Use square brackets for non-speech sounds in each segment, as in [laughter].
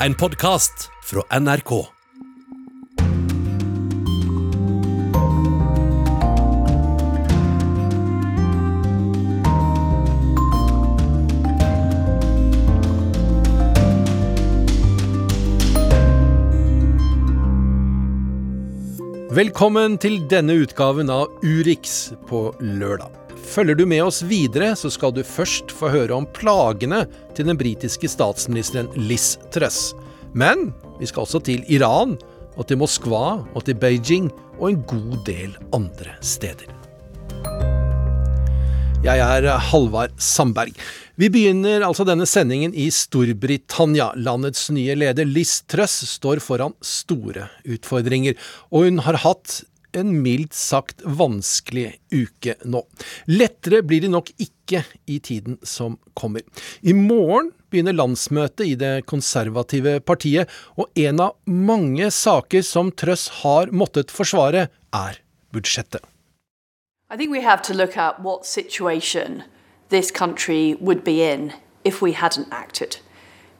en podkast fra NRK. Velkommen til denne utgaven av Urix på lørdag. Følger du med oss videre, så skal du først få høre om plagene til den britiske statsministeren Liz Truss. Men vi skal også til Iran, og til Moskva og til Beijing og en god del andre steder. Jeg er Halvard Sandberg. Vi begynner altså denne sendingen i Storbritannia. Landets nye leder Liz Truss står foran store utfordringer, og hun har hatt en mildt sagt vanskelig uke nå. Lettere blir det nok ikke i tiden som kommer. I morgen begynner landsmøtet i det konservative partiet, og en av mange saker som Trøss har måttet forsvare, er budsjettet. I think we have to look at what situation this country would be in if we hadn't acted.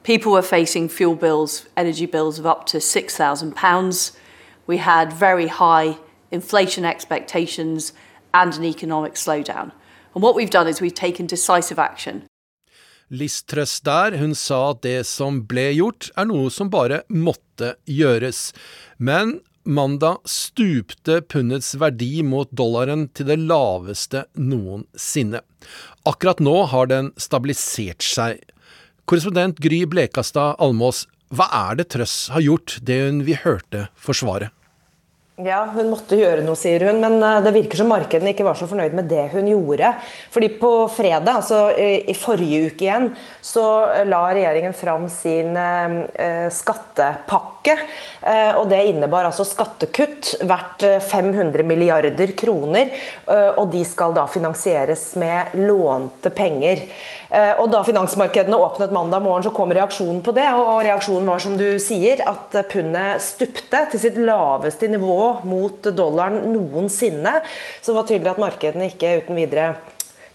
People were facing fuel bills, energy bills of up to £6,000. We had very high inflation expectations, and an economic slowdown. And what we've done is we've taken decisive action. Liz der, hun sa at det som ble gjort, er noe som bare måtte gjøres. Men mandag stupte pundets verdi mot dollaren til det laveste noensinne. Akkurat nå har den stabilisert seg. Korrespondent Gry Blekastad Almås, hva er det Trøss har gjort, det hun vi hørte forsvare? Ja, hun måtte gjøre noe, sier hun. Men eh, det virker som markedene ikke var så fornøyd med det hun gjorde. Fordi på fredag, altså i forrige uke igjen, så la regjeringen fram sin eh, skattepakke. Eh, og det innebar altså skattekutt verdt 500 milliarder kroner. Og de skal da finansieres med lånte penger. Og da finansmarkedene åpnet mandag morgen, så kom reaksjonen på det. Og reaksjonen var som du sier, at pundet stupte til sitt laveste nivå mot dollaren noensinne. Så det var tydelig at markedene ikke uten videre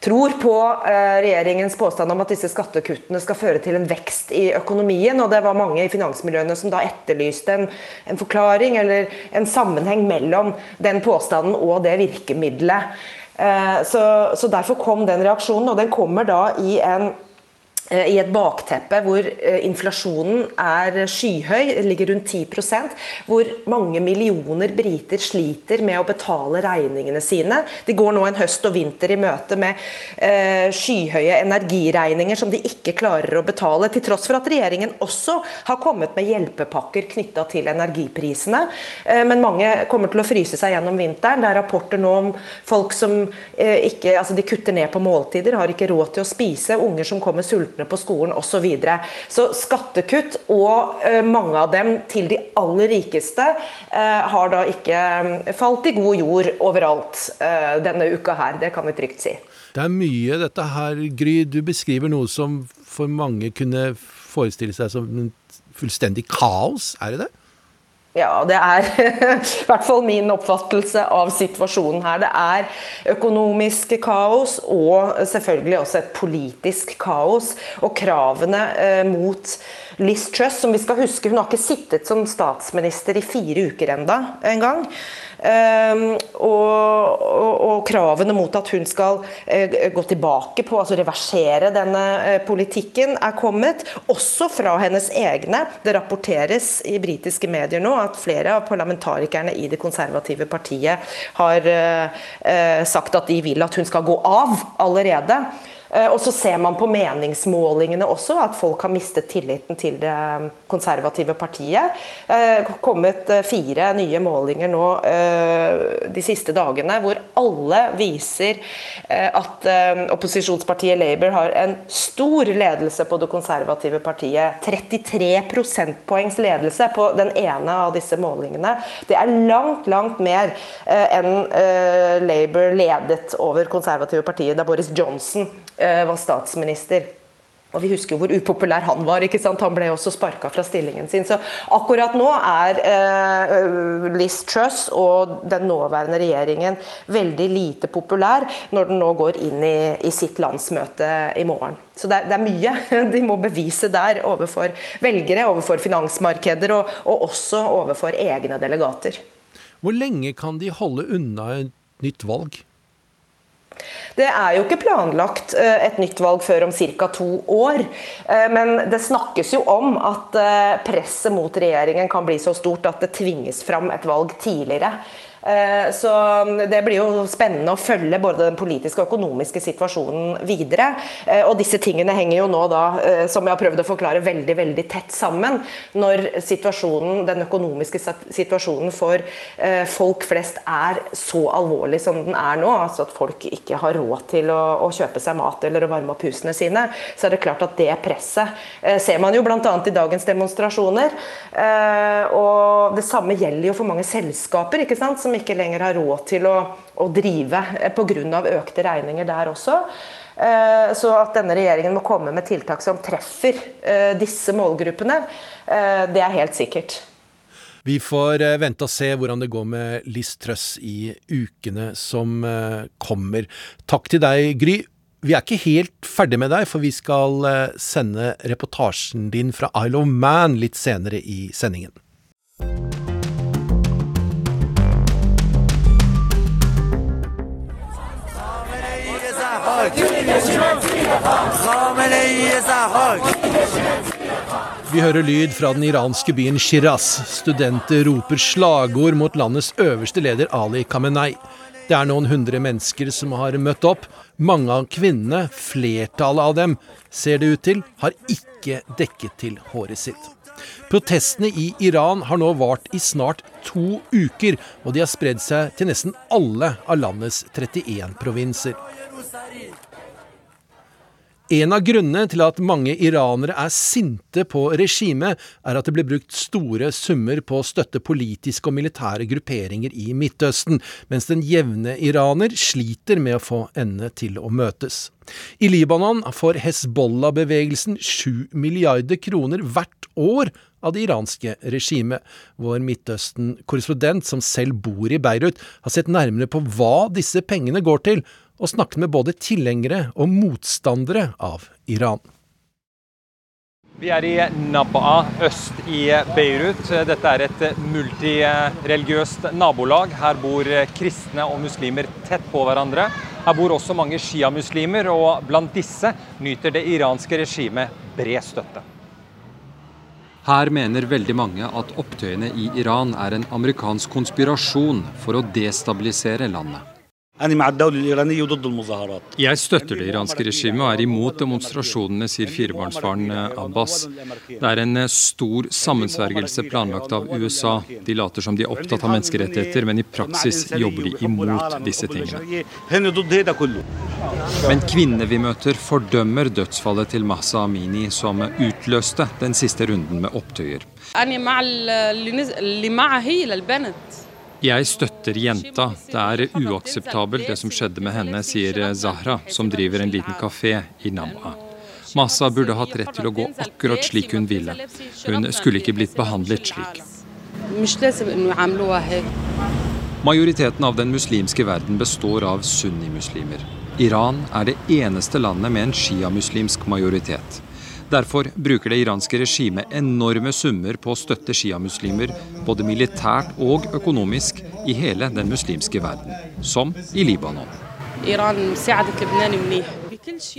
tror på eh, regjeringens påstand om at disse skattekuttene skal føre til en vekst i økonomien. og Det var mange i finansmiljøene som da etterlyste en, en forklaring eller en sammenheng mellom den påstanden og det virkemidlet. Eh, så, så Derfor kom den reaksjonen, og den kommer da i en i et bakteppe hvor eh, inflasjonen er skyhøy, ligger rundt 10% hvor mange millioner briter sliter med å betale regningene sine. De går nå en høst og vinter i møte med eh, skyhøye energiregninger som de ikke klarer å betale, til tross for at regjeringen også har kommet med hjelpepakker knytta til energiprisene. Men mange kommer til å fryse seg gjennom vinteren. Det er rapporter nå om folk som ikke altså de kutter ned på måltider, har ikke råd til å spise, unger som kommer sultne sultne på skolen osv. Så, videre. så skattekutt, og uh, mange av dem til de aller rikeste, uh, har da ikke mm, falt i god jord overalt denne uka her. Det kan vi trygt si. Det er mye dette her, Gry. Du beskriver noe som for mange kunne forestille seg som fullstendig kaos, er det det? Ja, det er [laughs] i hvert fall min oppfattelse av situasjonen her. Det er økonomisk kaos og selvfølgelig også et politisk kaos. Og kravene eh, mot Liz Truss, som vi skal huske, hun har ikke sittet som statsminister i fire uker enda en gang. Ehm, og, og, og, kravene mot at hun skal uh, gå tilbake på, altså reversere denne uh, politikken, er kommet. Også fra hennes egne. Det rapporteres i britiske medier nå at flere av parlamentarikerne i det konservative partiet har uh, sagt at de vil at hun skal gå av allerede. Eh, og så ser man på meningsmålingene også at folk har mistet tilliten til det konservative partiet. Eh, kommet eh, fire nye målinger nå de siste dagene hvor alle viser at opposisjonspartiet Labour har en stor ledelse på det konservative partiet. 33 prosentpoengs ledelse på den ene av disse målingene. Det er langt, langt mer enn Labour ledet over konservative partiet da Boris Johnson Eh, var statsminister. Og vi husker hvor upopulær han var. ikke sant? Han ble også sparka fra stillingen sin. Så akkurat nå er eh, Liz Truss og den nåværende regjeringen veldig lite populær når den nå går inn i, i sitt landsmøte i morgen. Så det er, det er, mye [laughs] de må bevise der overfor velgere, overfor finansmarkeder og, og også overfor egne delegater. Hvor lenge kan de holde unna et nytt valg? Det er jo ikke planlagt eh, et nytt valg før om ca. to år. Eh, men det snakkes jo om at eh, presset mot regjeringen kan bli så stort at det tvinges fram et valg tidligere. Eh, så det blir jo spennende å følge både den politiske og økonomiske situasjonen videre. Eh, og disse tingene henger jo nå da, eh, som jeg har prøvd å forklare, veldig veldig tett sammen. Når situasjonen, den økonomiske situasjonen for folk flest er så alvorlig som den er nå, altså at folk ikke har råd til å, å kjøpe seg mat eller å varme opp husene sine, så er det klart at det presset ser man jo bl.a. i dagens demonstrasjoner. Og det samme gjelder jo for mange selskaper ikke sant, som som ikke lenger har råd til å, å drive eh, pga. økte regninger der også. Eh, så at denne regjeringen må komme med tiltak som treffer eh, disse målgruppene, det er helt sikkert. Vi får vente og se hvordan det går med Liz Truss i ukene som kommer. Takk til deg, Gry. Vi er ikke helt ferdig med deg, for vi skal sende reportasjen din fra Isle of Man litt senere i sendingen. Vi hører lyd fra den iranske byen Shiraz. Studenter roper slagord mot landets øverste leder Ali Khamenei. Det er noen hundre mennesker som har møtt opp. Mange av kvinnene, flertallet av dem, ser det ut til, har ikke dekket til håret sitt. Protestene i Iran har nå vart i snart to uker, og de har spredd seg til nesten alle av landets 31 provinser. En av grunnene til at mange iranere er sinte på regimet, er at det blir brukt store summer på å støtte politiske og militære grupperinger i Midtøsten, mens den jevne iraner sliter med å få endene til å møtes. I Libanon får Hezbollah-bevegelsen sju milliarder kroner hvert år av det iranske regimet. Vår Midtøsten-korrespondent, som selv bor i Beirut, har sett nærmere på hva disse pengene går til, og snakket med både tilhengere og motstandere av Iran. Vi er i Nabaa øst i Beirut. Dette er et multireligiøst nabolag. Her bor kristne og muslimer tett på hverandre. Her bor også mange sjiamuslimer, og blant disse nyter det iranske regimet bred støtte. Her mener veldig mange at opptøyene i Iran er en amerikansk konspirasjon for å destabilisere landet. Jeg støtter det iranske regimet og er imot demonstrasjonene, sier firebarnsfaren eh, Abbas. Det er en eh, stor sammensvergelse planlagt av USA. De later som de er opptatt av menneskerettigheter, men i praksis jobber de imot disse tingene. Men kvinnene vi møter, fordømmer dødsfallet til Mahsa Amini, som utløste den siste runden med opptøyer. Jeg støtter jenta. Det er uakseptabelt det som skjedde med henne, sier Zahra, som driver en liten kafé i Namma. Masa burde hatt rett til å gå akkurat slik hun ville. Hun skulle ikke blitt behandlet slik. Majoriteten av den muslimske verden består av sunnimuslimer. Iran er det eneste landet med en sjiamuslimsk majoritet. Derfor bruker det iranske regimet enorme summer på å støtte sjiamuslimer, både militært og økonomisk, i hele den muslimske verden, som i Libanon.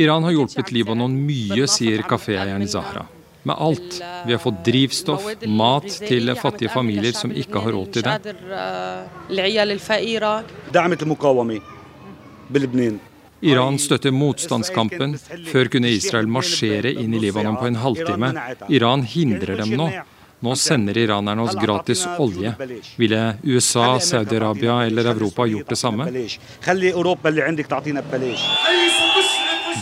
Iran har hjulpet Libanon mye, sier kaféeieren Zahra. Med alt. Vi har fått drivstoff, mat til fattige familier som ikke har råd til det. Iran støtter motstandskampen. Før kunne Israel marsjere inn i Libanon på en halvtime. Iran hindrer dem nå. Nå sender iranerne oss gratis olje. Ville USA, Saudi-Arabia eller Europa gjort det samme?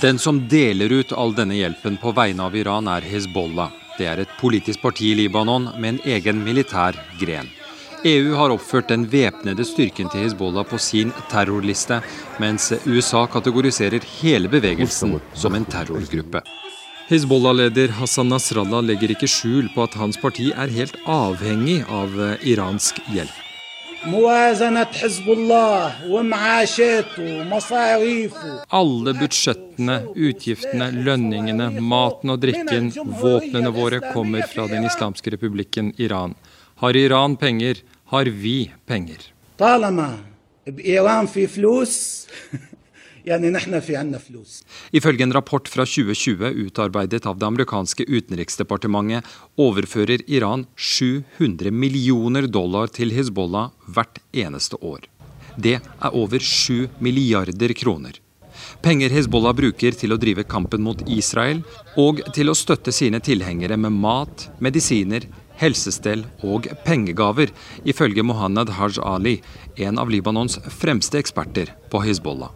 Den som deler ut all denne hjelpen på vegne av Iran, er Hezbollah. Det er et politisk parti i Libanon med en egen militær gren. EU har oppført den væpnede styrken til Hizbollah på sin terrorliste, mens USA kategoriserer hele bevegelsen som en terrorgruppe. Hizbollah-leder Hassan Nasrallah legger ikke skjul på at hans parti er helt avhengig av eh, iransk hjelp. Alle budsjettene, utgiftene, lønningene, maten og drikken, våpnene våre kommer fra den islamske republikken Iran. Har Iran penger, har vi penger. [laughs] Ifølge en rapport fra 2020 utarbeidet av det amerikanske utenriksdepartementet, overfører Iran 700 millioner dollar til Hizbollah hvert eneste år. Det er over 7 milliarder kroner. Penger Hizbollah bruker til å drive kampen mot Israel, og til å støtte sine tilhengere med mat, medisiner, helsestell og pengegaver, ifølge Mohammed Haj Ali, en av Libanons fremste eksperter på Hizbollah.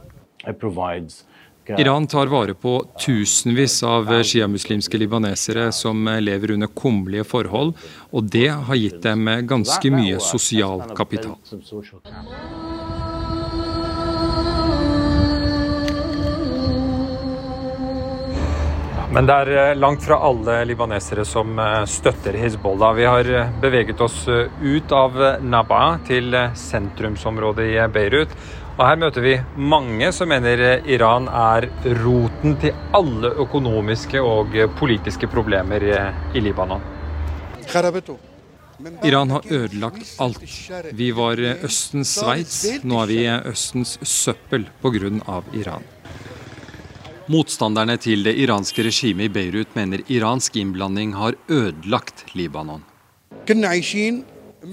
Iran tar vare på tusenvis av sjiamuslimske libanesere som lever under kummerlige forhold, og det har gitt dem ganske mye sosial kapital. Men det er eh, langt fra alle libanesere som eh, støtter Hizbollah. Vi har eh, beveget oss ut av Naba til sentrumsområdet i Beirut. Og Her møter vi mange som mener Iran er roten til alle økonomiske og politiske problemer i Libanon. Iran har ødelagt alt. Vi var Østens Sveits, nå er vi Østens søppel pga. Iran. Motstanderne til det iranske regimet i Beirut mener iransk innblanding har ødelagt Libanon.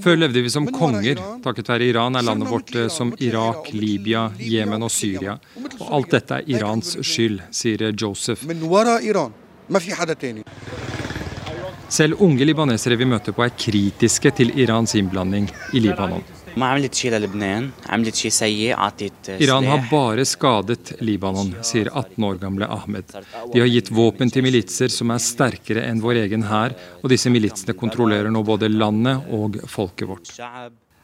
Før levde vi som konger. Takket være Iran er landet vårt eh, som Irak, Libya, Jemen og Syria. Og alt dette er Irans skyld, sier Joseph. Selv unge libanesere vi møter på er kritiske til Irans innblanding i Libanon. Iran har bare skadet Libanon, sier 18 år gamle Ahmed. De har gitt våpen til militser som er sterkere enn vår egen hær, og disse militsene kontrollerer nå både landet og folket vårt.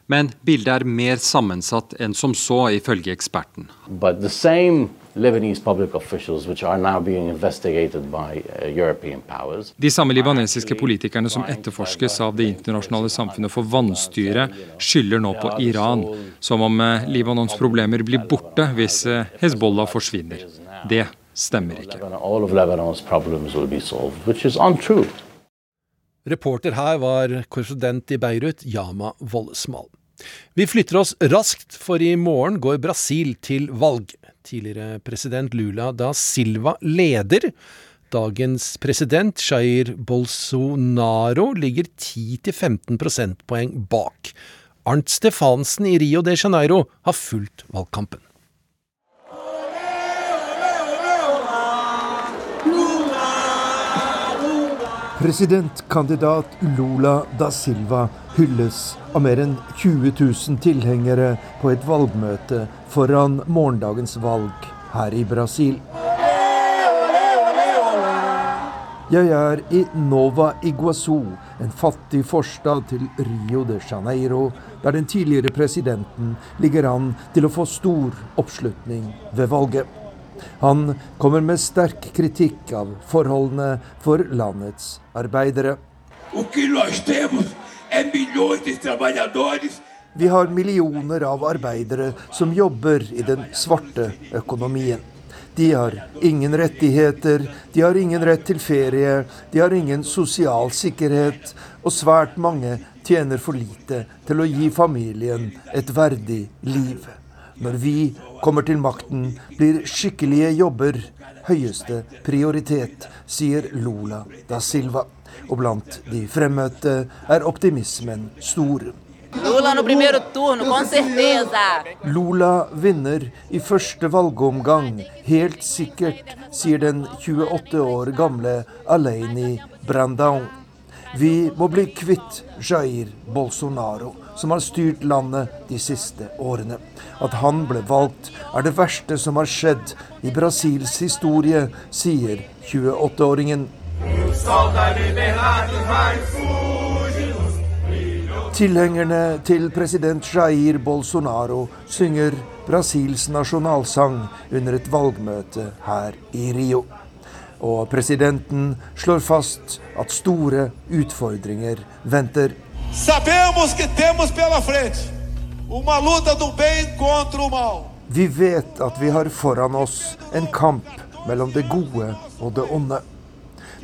Men bildet er mer sammensatt enn som så, ifølge eksperten. But the same Lebanese public officials, which are now being investigated by uh, European powers. De samme libanesiske politikerne som etterforskes av det internasjonale samfunnet for vanstyre, skylder nå på Iran, som om uh, Libanons problemer blir borte hvis uh, Hezbollah forsvinner. Det stemmer ikke. Reporter her var korrespondent i Beirut, Yama Vollesmal. Vi flytter oss raskt, for i morgen går Brasil til valg. Tidligere president Lula da Silva leder. Dagens president Jair Bolsonaro ligger 10-15 prosentpoeng bak. Arnt Stefansen i Rio de Janeiro har fulgt valgkampen. Presidentkandidat Lula da Silva hylles av mer enn 20 000 tilhengere på et valgmøte foran morgendagens valg her i Brasil. Jeg er i Nova Iguazu, en fattig forstad til Rio de Janeiro, der den tidligere presidenten ligger an til å få stor oppslutning ved valget. Han kommer med sterk kritikk av forholdene for landets arbeidere. Vi har millioner av arbeidere som jobber i den svarte økonomien. De har ingen rettigheter, de har ingen rett til ferie, de har ingen sosial sikkerhet, og svært mange tjener for lite til å gi familien et verdig liv. Når vi kommer til makten, blir skikkelige jobber høyeste prioritet, sier Lula da Silva. Og blant de fremmøtte er optimismen stor. Lula, vinner i første valgomgang, helt sikkert, sier den 28 år gamle Aleini Brandão. Vi må bli kvitt Jair Bolsonaro, som har styrt landet de siste årene. At han ble valgt, er det verste som har skjedd i Brasils historie, sier 28-åringen. Tilhengerne til president Jair Bolsonaro synger Brasils nasjonalsang under et valgmøte her i Rio. Og presidenten slår fast at store utfordringer venter. Sabemos que temos pela frente uma luta do bem contra o mal. Vi vet at vi har foran oss en kamp mellom det gode og det onde.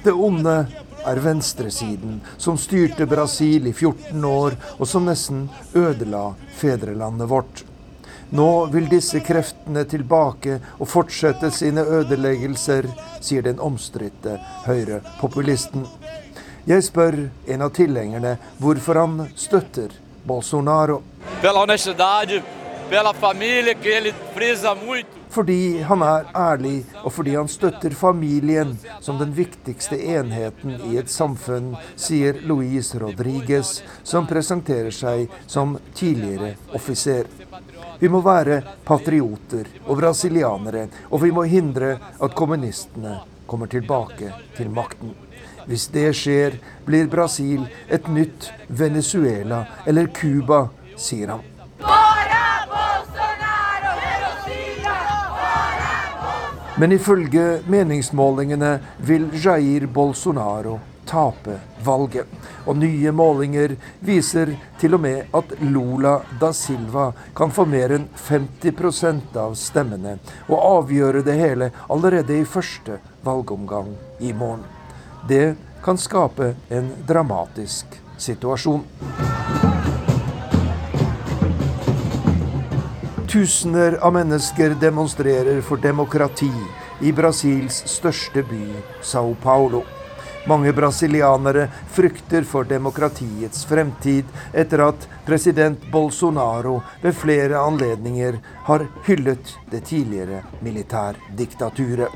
Det onde er venstresiden, som styrte Brasil i 14 år, og som nesten ødela fedrelandet vårt. Nå vil disse kreftene tilbake og fortsette sine ødeleggelser, sier den omstridte høyrepopulisten. Jeg spør en av tilhengerne hvorfor han støtter Bolsonaro. Pela honestidade, pela família que ele frisa muito. Fordi han er ærlig, og fordi han støtter familien som den viktigste enheten i et samfunn, sier Luis Rodriguez, som presenterer seg som tidligere offiser. Vi må være patrioter og brasilianere, og vi må hindre at kommunistene kommer tilbake til makten. Hvis det skjer, blir Brasil et nytt Venezuela eller Cuba, sier han. Men ifølge meningsmålingene vil Jair Bolsonaro tape valget. Og nye målinger viser til og med at Lula da Silva kan få mer enn 50% av stemmene og avgjøre det hele allerede i første valgomgang i morgen. Det kan skape en dramatisk situasjon. Tusener av mennesker demonstrerer for demokrati i Brasils største by, Sao Paulo. Mange brasilianere frykter for demokratiets fremtid etter at president Bolsonaro ved flere anledninger har hyllet det tidligere militærdiktaturet.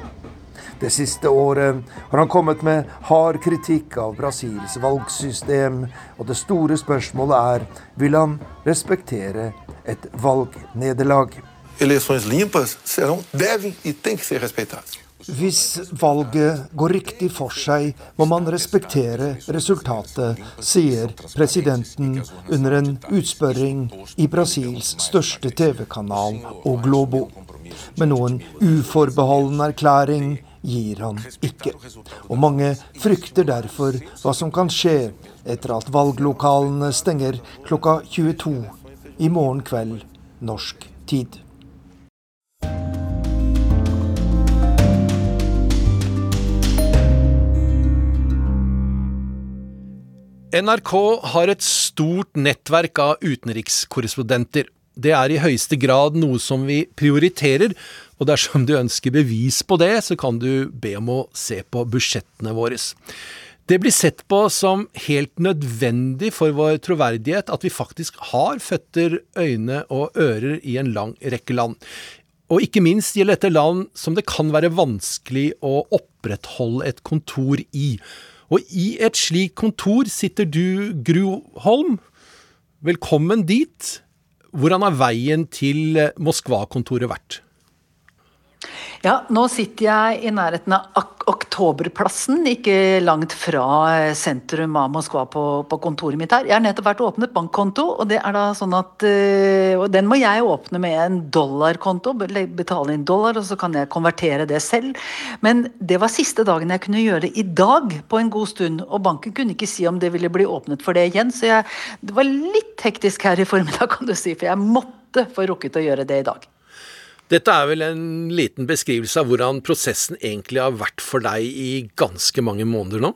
Det siste året har han kommet med hard kritikk av Brasils valgsystem, og det store spørsmålet er vil han respektere et valgnederlag. Hvis valget går riktig for seg, må man respektere resultatet, sier presidenten under en utspørring i Brasils største TV-kanal, og Globo. Med noen uforbeholden erklæring gir han ikke. Og mange frykter derfor hva som kan skje etter at valglokalene stenger klokka 22 i morgen kveld norsk tid. NRK har et stort nettverk av utenrikskorrespondenter. Det er i høyeste grad noe som vi prioriterer, og dersom du ønsker bevis på det, så kan du be om å se på budsjettene våre. Det blir sett på som helt nødvendig for vår troverdighet at vi faktisk har føtter, øyne og ører i en lang rekke land. Og ikke minst gjelder dette land som det kan være vanskelig å opprettholde et kontor i. Og i et slikt kontor sitter du, Gro Holm. Velkommen dit. Hvordan har veien til Moskva-kontoret vært? Ja, nå sitter jeg i nærheten av Oktoberplassen, ikke langt fra eh, sentrum av Moskva på, på, kontoret mitt her. Jeg har nettopp vært og åpnet bankkonto, og sånn at uh, Og den må jeg åpne med en dollarkonto, betale inn dollar, og så kan jeg konvertere det selv. Men det var siste dagen jeg kunne gjøre det i dag på en god stund, og banken kunne ikke si om det ville bli åpnet for det igjen, så jeg, det var litt hektisk her i formiddag, kan du si, for jeg måtte få rukket å gjøre det i dag. Dette er vel en liten beskrivelse av hvordan prosessen egentlig har vært for deg i ganske mange måneder nå?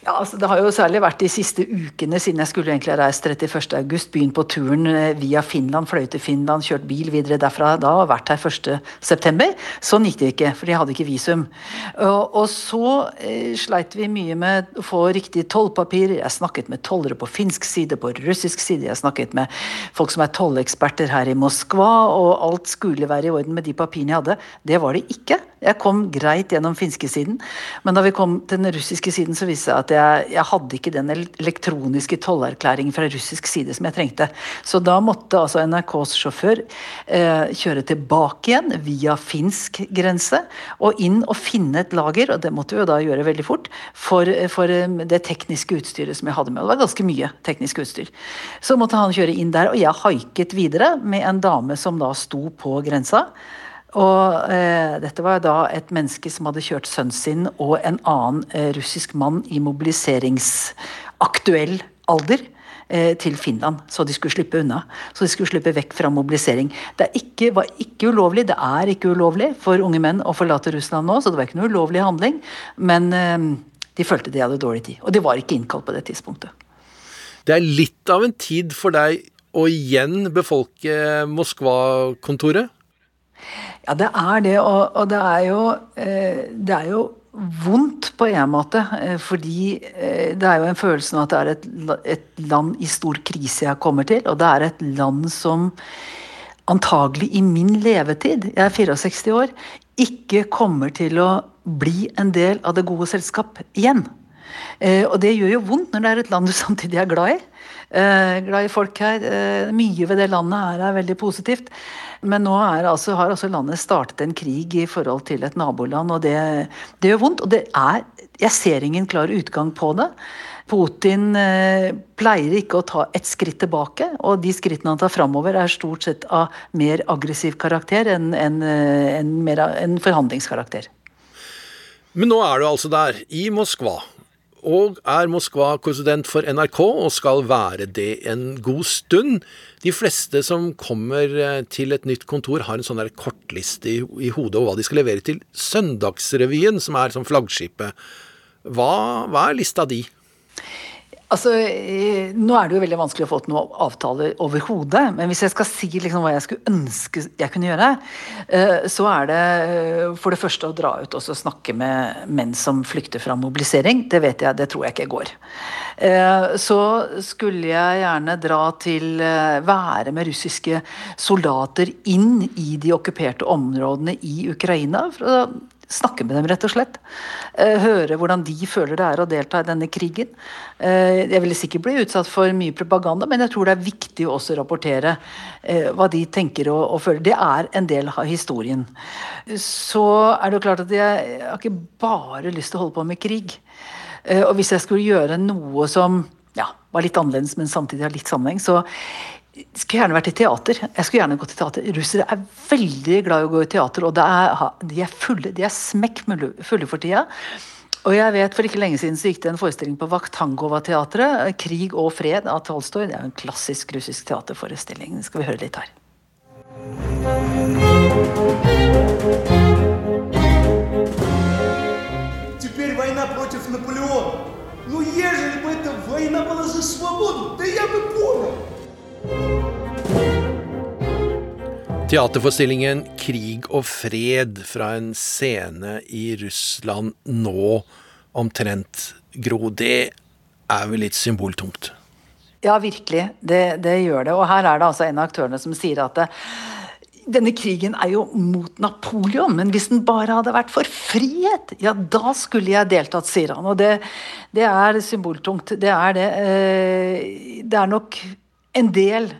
Ja, altså Det har jo særlig vært de siste ukene siden jeg skulle egentlig ha reist 31.8. Begynt på turen eh, via Finland, fløy til Finland, kjørt bil videre derfra da og vært her 1.9. Sånn gikk det ikke, for de hadde ikke visum. Og, så eh, sleit vi mye med å få riktig tollpapir. Jeg snakket med tollere på finsk side, på russisk side. Jeg snakket med folk som er tolleksperter her i Moskva, og alt skulle være i orden med de papirene jeg hadde. Det var det ikke. Jeg kom greit gjennom finskesiden, men da vi kom til den russiske siden, så viste det seg at jeg, jeg hadde ikke den elektroniske tollerklæringen fra russisk side som jeg trengte. Så da måtte altså NRKs sjåfør eh, kjøre tilbake igjen via finsk grense og inn og finne et lager, og det måtte vi jo da gjøre veldig fort, for, for eh, det tekniske utstyret som jeg hadde med. Og det var ganske mye teknisk utstyr. Så måtte han kjøre inn der, og jeg haiket videre med en dame som da sto på grensa. Og eh, dette var da et menneske som hadde kjørt sønnen sin og en annen eh, russisk mann i mobiliseringsaktuell alder eh, til Finland, så de skulle slippe unna. Så de skulle slippe vekk fra mobilisering. Det ikke, var ikke ulovlig, det er ikke ulovlig for unge menn å forlate Russland nå, så det var ikke noe ulovlig handling. Men eh, de følte de hadde dårlig tid. Og de var ikke innkalt på det tidspunktet. Det er litt av en tid for deg å igjen befolke Moskva-kontoret? Ja, det er det. Og, og det, er jo, eh, det er jo vondt på en måte. Eh, fordi eh, det er jo en følelse av at det er et, et, land i stor krise jeg kommer til. Og det er et land som antagelig i min levetid, jeg er 64 år, ikke kommer til å bli en del av det gode selskap igjen. Og det gjør jo vondt når det er et land du [laughs] samtidig er glad i. Glad i folk her. Mye ved det landet her er veldig positivt. Men nå altså, har altså landet startet en krig i forhold til et naboland, og det, det gjør vondt. Og det er Jeg ser ingen klar utgang på det. Putin eh, pleier ikke å ta et skritt tilbake, og de skrittene han tar framover, er stort sett av mer aggressiv karakter enn en, en, en, en forhandlingskarakter. Men nå er du altså der, i Moskva, og er Moskva-korrespondent for NRK og skal være det en god stund. De fleste som kommer eh, til et nytt kontor, har en sånn kortliste i, i, hodet over hva de skal levere til Søndagsrevyen, som er som flaggskipet. Hva, hva er lista di? Altså, eh, Nå er det jo veldig vanskelig å få til noen avtaler overhodet. Men hvis jeg skal si liksom hva jeg skulle ønske jeg kunne gjøre, eh, så er det eh, for det første å dra ut og snakke med menn som flykter fra mobilisering. Det vet jeg, det tror jeg ikke går. Så skulle jeg gjerne dra til Være med russiske soldater inn i de okkuperte områdene i Ukraina. for å Snakke med dem, rett og slett. Eh, høre hvordan de føler det er å delta i denne krigen. Eh, jeg vil sikkert bli utsatt for mye propaganda, men jeg tror det er viktig å også rapportere eh, hva de tenker og, føler. Det er en del av historien. Så er det jo klart at jeg har ikke bare lyst til å holde på med krig. Og hvis jeg skulle gjøre noe som ja, var litt annerledes, men samtidig har litt sammenheng, så skulle gjerne vært i teater. Jeg skulle gjerne gått i teater. Russere er veldig glad i å gå i teater, og er, de er fulle, de er smekk fulle for tida. Og jeg vet For ikke lenge siden så gikk det en forestilling på Vakhtangova-teatret. 'Krig og fred' av Tolstoy. Det er en klassisk russisk teaterforestilling. Det skal vi høre litt her. Теперь война против Наполеона. Ну, ежели бы эта война была за свободу, да я бы понял. Teaterforestillingen 'Krig og fred' fra en scene i Russland nå omtrent, Gro, det er vel litt symboltungt? Ja, virkelig. Det, det, gjør det. Og her er det altså en av aktørene som sier at det, denne krigen er jo mot Napoleon, men hvis den bare hadde vært for frihet, ja, da skulle jeg deltatt, sier han. Og det, det er symboltungt. Det er det. Eh, det er nok en del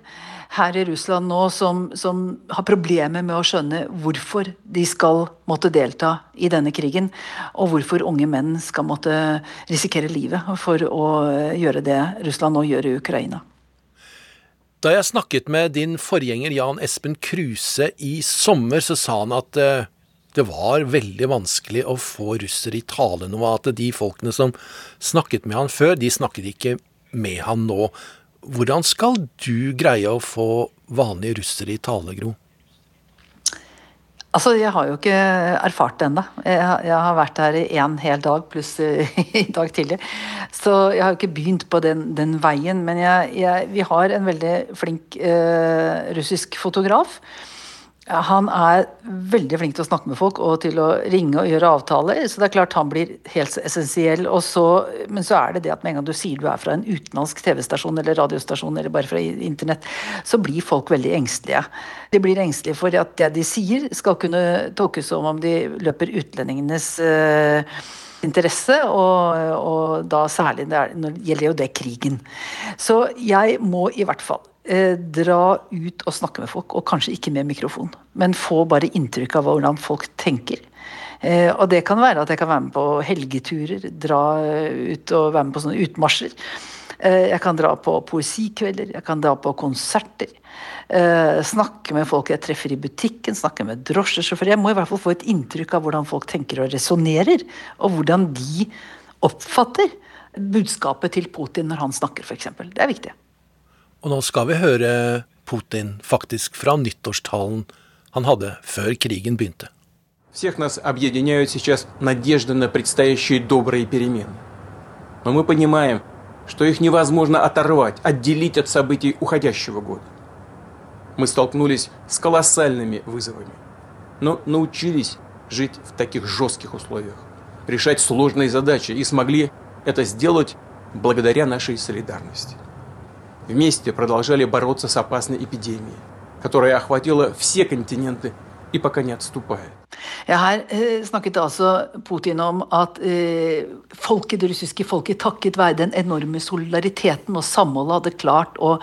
her i Russland nå som, som, har problemer med å skjønne hvorfor de skal måtte delta i denne krigen, og hvorfor unge menn skal måtte risikere livet for å gjøre det Russland nå gjør i Ukraina. Da jeg snakket med din forgjenger Jan Espen Kruse i sommer, så sa han at eh, det var veldig vanskelig å få russere i tale nå. At de folkene som snakket med han før, de snakket ikke med han nå. Hvordan skal du greie å få vanlige russere i tale, Gro? Altså, Jeg har jo ikke erfart det ennå. Jeg, jeg, har vært her i én hel dag pluss [laughs] i dag tidlig. Så jeg har jo ikke begynt på den, den veien. Men jeg, vi har en veldig flink eh, russisk fotograf han er veldig flink til å snakke med folk og til å ringe og gjøre avtaler. Så det er klart han blir helt essensiell. Så, men så er det det at med en gang du sier du er fra en utenlandsk TV-stasjon eller radiostasjon eller bare fra internett, så blir folk veldig engstelige. De blir engstelige for at det de sier skal kunne tolkes som om de løper utlendingenes uh, interesse, og, og, da særlig når det gjelder jo det krigen. Så jeg må i hvert fall eh, dra ut og snakke med folk, og kanskje ikke med mikrofon. Men få bare inntrykk av hvordan folk tenker. Eh, og det kan være at jeg kan være med på helgeturer, dra ut og være med på sånne utmarsjer. Jeg kan dra på poesikvelder, jeg kan dra på konserter. Snakke med folk jeg treffer i butikken, snakke med drosjesjåfører. Jeg må i hvert fall få et inntrykk av hvordan folk tenker og resonnerer, og hvordan de oppfatter budskapet til Putin når han snakker, f.eks. Det er viktig. Og nå skal vi høre Putin faktisk fra nyttårstalen han hadde før krigen begynte. Всех нас объединяют сейчас надежды на предстоящие добрые перемены. Но мы понимаем, что их невозможно оторвать, отделить от событий уходящего года. Мы столкнулись с колоссальными вызовами, но научились жить в таких жестких условиях, решать сложные задачи и смогли это сделать благодаря нашей солидарности. Вместе продолжали бороться с опасной эпидемией, которая охватила все континенты и пока не отступает. Ja, her eh, snakket altså Putin om at eh, folket, det russiske folket takket være den enorme solidariteten og samholdet hadde klart å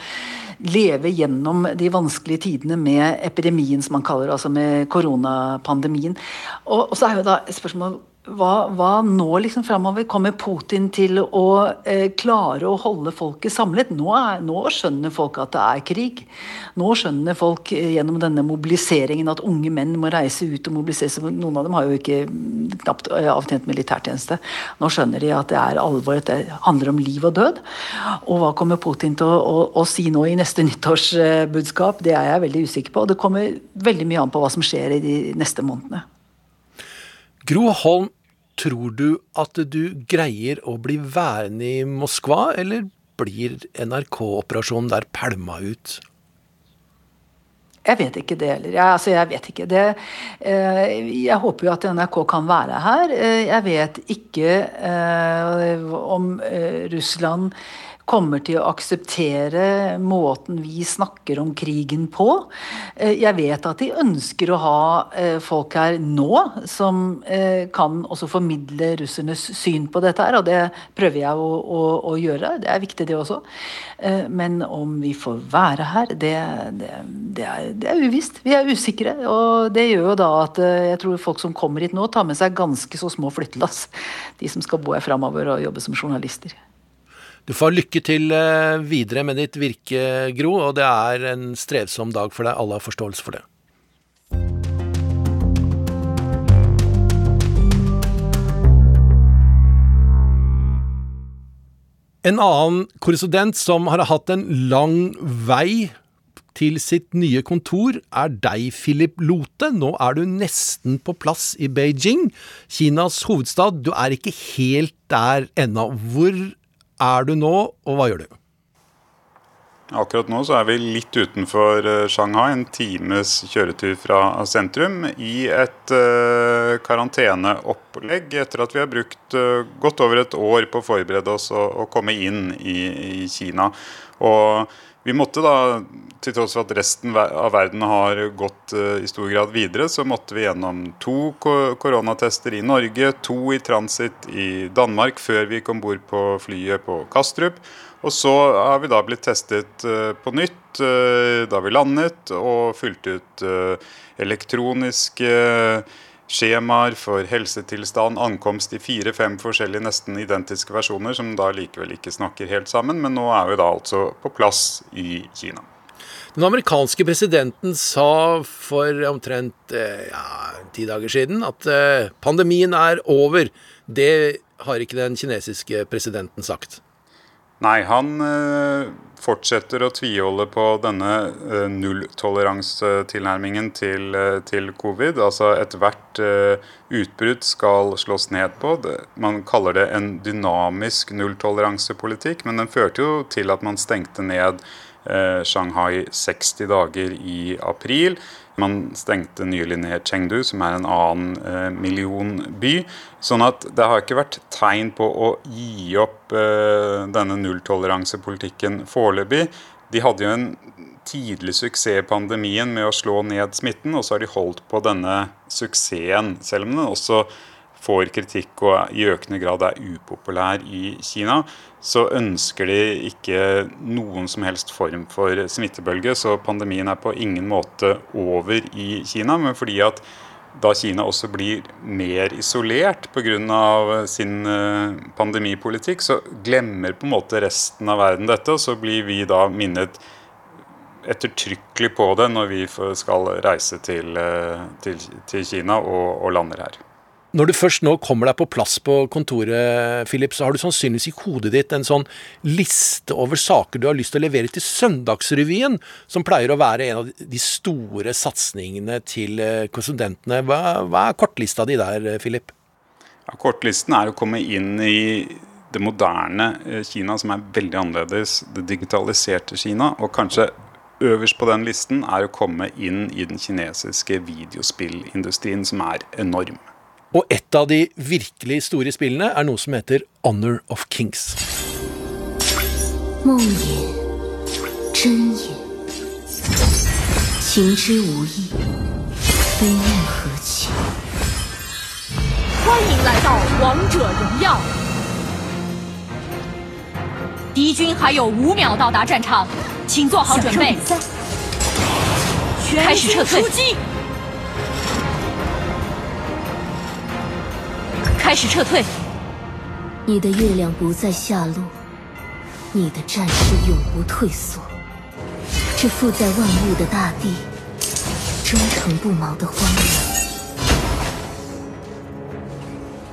leve gjennom de vanskelige tidene med epidemien, som man kaller det, altså med koronapandemien. Og, og så er jo da spørsmålet hva, hva, nå liksom framover? Kommer Putin til å eh, klare å holde folket samlet? Nå, er, nå, skjønner folk at det er krig. Nå skjønner folk eh, gjennom denne mobiliseringen at unge menn må reise ut og mobilisere seg. Noen av dem har jo ikke knapt eh, avtjent militærtjeneste. Nå skjønner de at det er alvor, at det handler om liv og død. Og hva kommer Putin til å, å, å si nå i neste nyttårsbudskap? Det er jeg veldig usikker på. Og det kommer veldig mye an på hva som skjer i de neste månedene. Gro Holm Tror du at du greier å bli værende i Moskva, eller blir NRK-operasjonen der pælma ut? Jeg vet ikke det heller. Jeg, altså, jeg vet ikke det. Eh, jeg håper jo at NRK kan være her. Eh, jeg vet ikke eh, om Russland kommer til å akseptere måten vi snakker om krigen på. Eh, jeg vet at de ønsker å ha eh, folk her nå som eh, kan også formidle russernes syn på dette her, og det prøver jeg å, å, å gjøre. Det er viktig, det også. Men om vi får være her, det, det, det, er, det er uvisst. Vi er usikre. Og det gjør jo da at jeg tror folk som kommer hit nå, tar med seg ganske så små flyttelass. De som skal bo her framover og jobbe som journalister. Du får lykke til eh, videre med ditt virke, Gro, og det er en strevsom dag for deg. Alle har forståelse for det. En annen korrespondent som har hatt en lang vei til sitt nye kontor, er deg, Philip Lote. Nå er du nesten på plass i Beijing, Kinas hovedstad. Du er ikke helt der ennå. Hvor er du nå, og hva gjør du? Akkurat nå så er vi litt utenfor eh, Shanghai, en times kjøretur fra sentrum, i et uh, karanteneopplegg etter at vi har brukt uh, godt over et år på å forberede oss og, og komme inn i, i, Kina. Og vi måtte da, til tross for at resten av verden har gått uh, i stor grad videre, så måtte vi gjennom to koronatester i Norge, to i transit i Danmark før vi kom bord på flyet på Kastrup. Og så har vi da blitt testet uh, på nytt uh, da vi landet, og fulgt ut elektroniske skjemaer for helsetilstand, ankomst i fire-fem forskjellige nesten identiske versjoner, som da likevel ikke snakker helt sammen. Men nå er vi da altså på plass i Kina. Den amerikanske presidenten sa for omtrent eh, ja, ti dager siden at eh, pandemien er over. Det har ikke den kinesiske presidenten sagt. Nei, han eh, fortsetter å tviholde på denne uh, nulltoleransetilnærmingen til, uh, til, covid. Altså ethvert utbrudd skal slås ned på. Man kaller det en dynamisk nulltoleransepolitikk, men den førte jo til at man stengte ned Shanghai 60 dager i april. Man stengte nylig ned Chengdu, som er en annen eh, millionby. Sånn at det har ikke vært tegn på å gi opp eh, denne nulltoleransepolitikken foreløpig. De hadde jo en tidlig suksess i pandemien med å slå ned smitten, og så har de holdt på denne suksessen, selv om den også får kritikk og i økende grad er upopulær i Kina, så ønsker de ikke noen som helst form for smittebølge. Så pandemien er på ingen måte over i Kina. Men fordi at da Kina også blir mer isolert pga. sin pandemipolitikk, så glemmer på en måte resten av verden dette. Og så blir vi da minnet ettertrykkelig på det når vi skal reise til, til, til Kina og, og lander her. Når du først nå kommer deg på plass på kontoret, Philip, så har du sannsynligvis i hodet ditt en sånn liste over saker du har lyst til å levere til Søndagsrevyen, som pleier å være en av de store satsingene til konsulentene. Hva, hva, er kortlista di der, Philip? Ja, kortlisten er å komme inn i det moderne eh, Kina, som er veldig annerledes. Det digitaliserte Kina. Og kanskje øverst på den listen er å komme inn i den kinesiske videospillindustrien, som er enorm. Og et av de virkelig store spillene er noe som heter Honor of Kings. Kings. 开始撤退。 你的月亮不再下落，你的战士永不退缩。这负载万物的大地，忠诚不毛的荒原。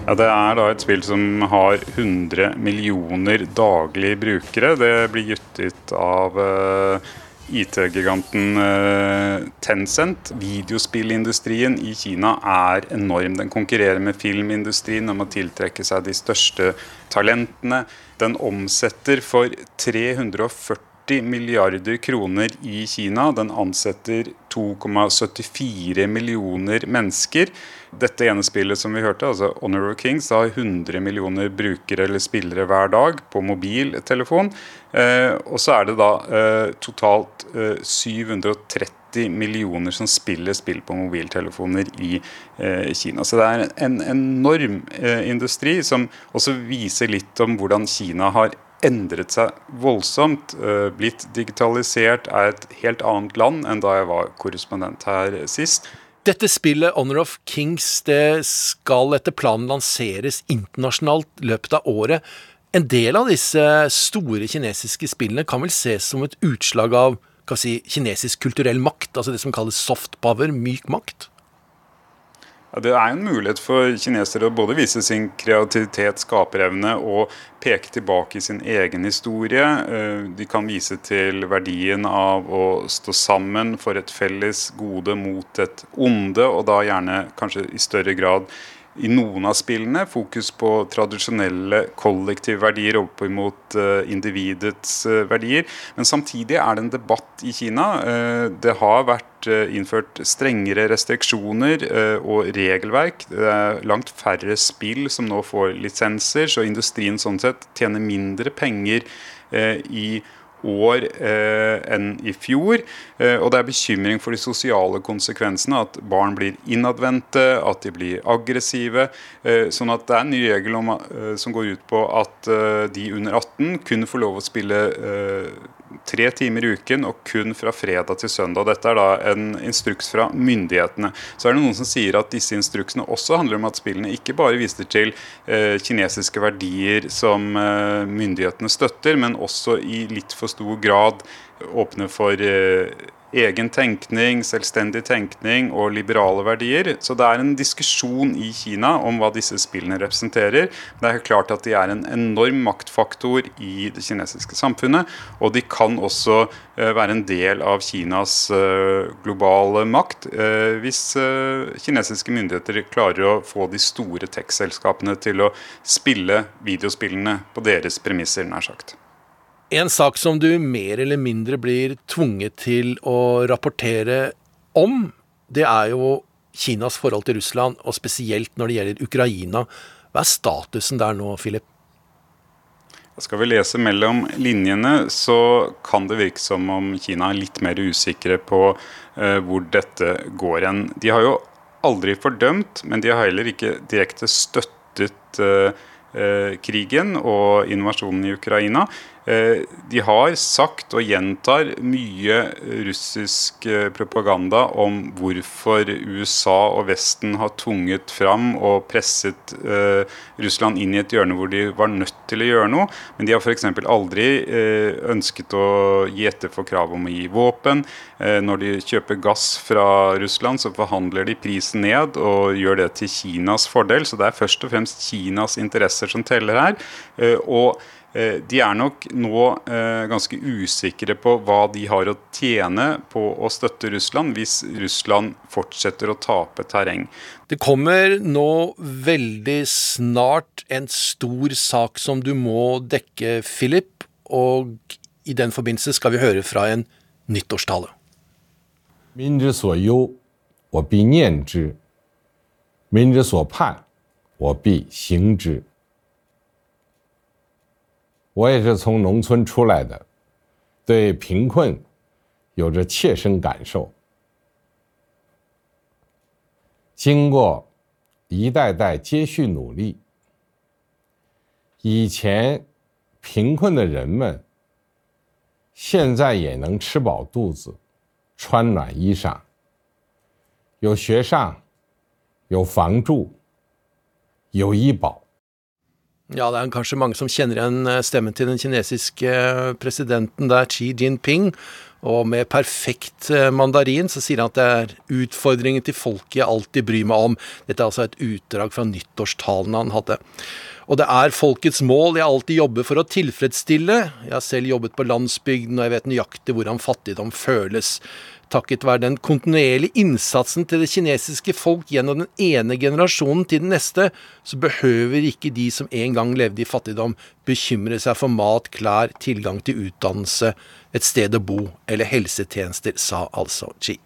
Ja, Det er da et spill som har 100 millioner daglige brukere. Det blir gitt ut av uh, IT-giganten eh, Tencent. Videospillindustrien i Kina er enorm. Den konkurrerer med filmindustrien om å tiltrekke seg de største talentene. Den omsetter for 340 milliarder kroner i Kina. Den ansetter 2,74 millioner mennesker. Dette ene spillet som vi hørte, altså Honor of Kings, har 100 millioner brukere eller spillere hver dag på mobiltelefon. Eh, og så er det da eh, totalt eh, 730 millioner som spiller spill på mobiltelefoner i eh, Kina. Så det er en enorm eh, industri som også viser litt om hvordan Kina har endret seg voldsomt, eh, blitt digitalisert, er et helt annet land enn da jeg var korrespondent her sist. Dette spillet, Honor of Kings, det skal etter planen lanseres internasjonalt løpet av året. En del av disse store kinesiske spillene kan vel ses som et utslag av si, kinesisk kulturell makt, altså det som kalles soft power, myk makt? Det er en mulighet for kinesere å både vise sin kreativitet, skaperevne og peke tilbake i sin egen historie. Eh, de kan vise til verdien av å stå sammen for et felles gode mot et onde, og da gjerne kanskje i større grad i noen av spillene fokus på tradisjonelle kollektive verdier opp mot uh, individets uh, verdier. Men samtidig er det en debatt i Kina. Uh, det har vært innført strengere restriksjoner og regelverk. Det er langt færre spill som nå får lisenser, så industrien sånn sett tjener mindre penger i år eh, enn i fjor. Eh, og det er bekymring for de sosiale konsekvensene. At barn blir innadvendte, at de blir aggressive. Eh, sånn at det er en ny regel om, eh, som går ut på at eh, de under 18 kun får lov å spille eh, tre timer i uken og kun fra fredag til søndag. Dette er da en instruks fra myndighetene. Så er det noen som sier at disse instruksene også handler om at spillene ikke bare viser til eh, kinesiske verdier som eh, myndighetene støtter, men også i litt for stor grad åpne for eh, egen tenkning, selvstendig tenkning og liberale verdier. Så det er en diskusjon i Kina om hva disse spillene representerer. Det er klart at de er en enorm maktfaktor i det kinesiske samfunnet. Og de kan også eh, være en del av Kinas eh, globale makt eh, hvis kinesiske myndigheter klarer å få de store tech-selskapene til å spille videospillene på deres premisser, nær sagt. En sak som du mer eller mindre blir tvunget til å rapportere om, det er jo Kinas forhold til Russland, og spesielt når det gjelder Ukraina. Hva er statusen der nå, Philip? Skal vi lese mellom linjene, så kan det virke som om Kina er litt mer usikre på uh, hvor dette går hen. De har jo aldri fordømt, men de har heller ikke direkte støttet uh, krigen og invasjonen i Ukraina. Eh, de har sagt og gjentar mye russisk eh, propaganda om hvorfor USA og Vesten har tvunget fram og presset eh, Russland inn i et hjørne hvor de var nødt til å gjøre noe. Men de har f.eks. aldri ønsket å gi etter for krav om å gi våpen. Når de kjøper gass fra Russland, så forhandler de prisen ned og gjør det til Kinas fordel. Så det er først og fremst Kinas interesser som teller her. Og de er nok nå eh, ganske usikre på hva de har å tjene på å støtte Russland hvis Russland fortsetter å tape terreng. Det kommer nå veldig snart en stor sak som du må dekke, Philip. Og i den forbindelse skal vi høre fra en nyttårstale. Min 之所忧，我必念之；民之所盼，我必行之。 我也是从农村出来的，对贫困有着切身感受。经过一代代接续努力，以前贫困的人们现在也能吃饱肚子、穿暖衣裳，有学上，有房住，有医保。Ja, det er kanskje mange som kjenner igjen eh, stemmen til den kinesiske eh, presidenten der, Xi Jinping. Og med perfekt eh, mandarin så sier han at det er utfordringen til folket jeg alltid bryr meg om. Dette er altså et utdrag fra nyttårstalen han hadde. Og det er folkets mål jeg alltid jobber for å tilfredsstille. Jeg har selv jobbet på landsbygden, og jeg vet nøyaktig hvordan fattigdom føles takket være den kontinuerlige innsatsen til det kinesiske folk gjennom den ene generasjonen til den neste, så behøver ikke de som en gang levde i fattigdom, bekymre seg for mat, klær, tilgang til utdannelse, et sted å bo eller helsetjenester, sa altså Xi.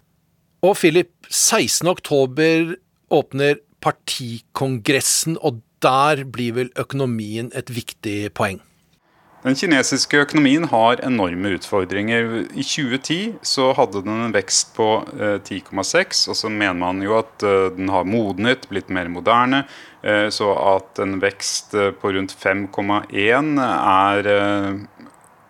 Og Philip, 16.10 åpner partikongressen, og der blir vel økonomien et viktig poeng? Den kinesiske økonomien har enorme utfordringer. I 2010 så hadde den en vekst på 10,6, eh, og så mener man jo at eh, den har modnet, blitt mer moderne. Eh, så at en vekst på rundt 5,1 er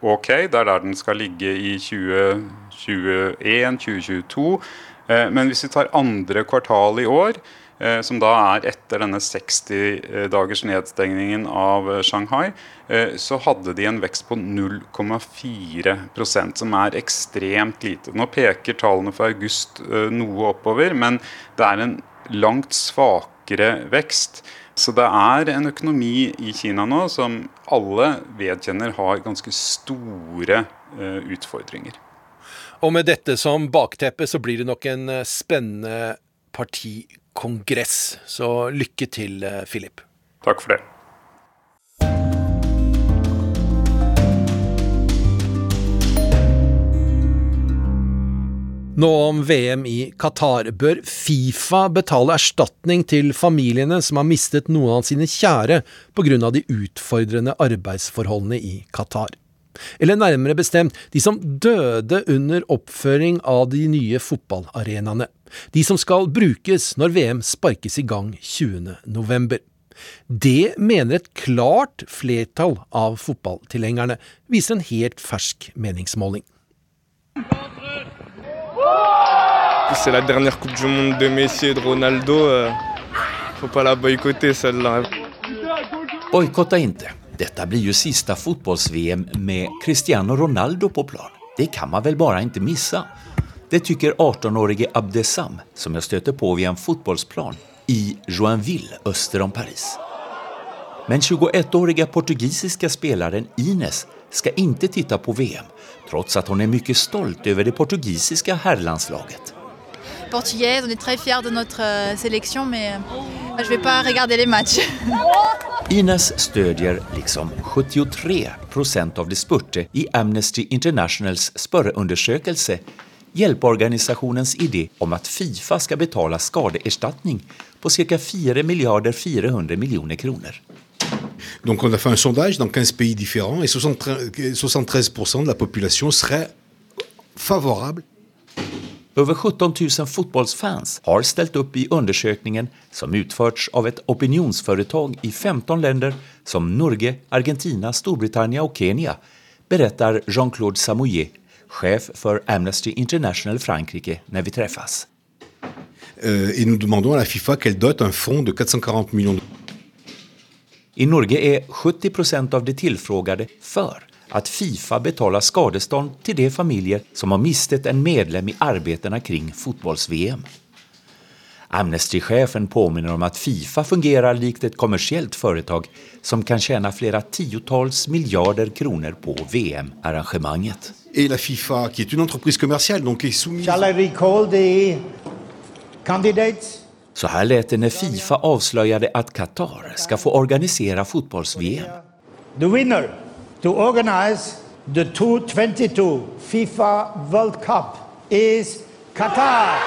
ok. Det er der den skal ligge i 2021-2022. Men hvis vi tar andre kvartal i år, som da er etter denne 60 dagers nedstengningen av eh, Shanghai, eh, så hadde de en vekst på 0,4% som er ekstremt lite. Nå peker tallene for august noe oppover, men det er en langt svakere vekst. Så det er en økonomi i Kina nå som alle vedkjenner har ganske store utfordringer. Og med dette som bakteppe så blir det nok en spennende partikongress. Så lykke til, eh, Philip. Takk for det. Nå om VM i Qatar. Bør Fifa betale erstatning til familiene som har mistet noen av sine kjære pga. de utfordrende arbeidsforholdene i Qatar? Eller nærmere bestemt de som døde under oppføring av de nye fotballarenaene. De som skal brukes når VM sparkes i gang 20.11. Det mener et klart flertall av fotballtilhengerne, viser en helt fersk meningsmåling. C'est la dernière Coupe du Monde de Messi et de Ronaldo. Euh, faut pas la boycotter celle-là. Bojkotta inte. Detta blir ju sista fotbolls-VM med Cristiano Ronaldo på plan. Det kan man väl bara inte missa. Det tycker 18-årige Abdesam som jag stöter på vid en fotbollsplan i Joinville öster om Paris. Men 21-åriga portugisiska spelaren Ines ska inte titta på VM trots att hon är mycket stolt över det portugisiska herrlandslaget. Portugaise, on est très fiers de notre euh, sélection mais euh, je vais pas regarder les matchs. [laughs] Ines stödjer, liksom 73 procent av de spurte i Amnesty Internationals spørreundersøkelse, hjelpeorganisasjonens idé om at Fifa skal betale skadeerstatning på ca. 4 milliarder 400 millioner kroner. Donc on a fait un sondage dans 15 pays différents et 73% de la population serait favorable Over 17 000 fotbollsfans har ställt upp i undersökningen som utförts av ett opinionsföretag i 15 länder som Norge, Argentina, Storbritannien och Kenya berättar Jean-Claude Samouillet, chef för Amnesty International Frankrike, när vi träffas. Et nous demandons à la FIFA qu'elle dote un fonds de 440 millions I Norge är 70 procent av de tillfrågade för att Fifa betalar skadestånd till de familjer som har mistet en medlem i arbetena kring fotbolls-VM. Amnesty-chefen påminner om att Fifa fungerar likt ett kommersiellt företag som kan tjäna flera tiotals miljarder kronor på VM-arrangemanget. Et la FIFA, qui est une entreprise commerciale, donc est soumise... Shall I recall the candidates? Så här lät det när Fifa avslöjade att Qatar ska få organisera fotbolls-VM. The winner to organize the 2022 FIFA World Cup is Qatar.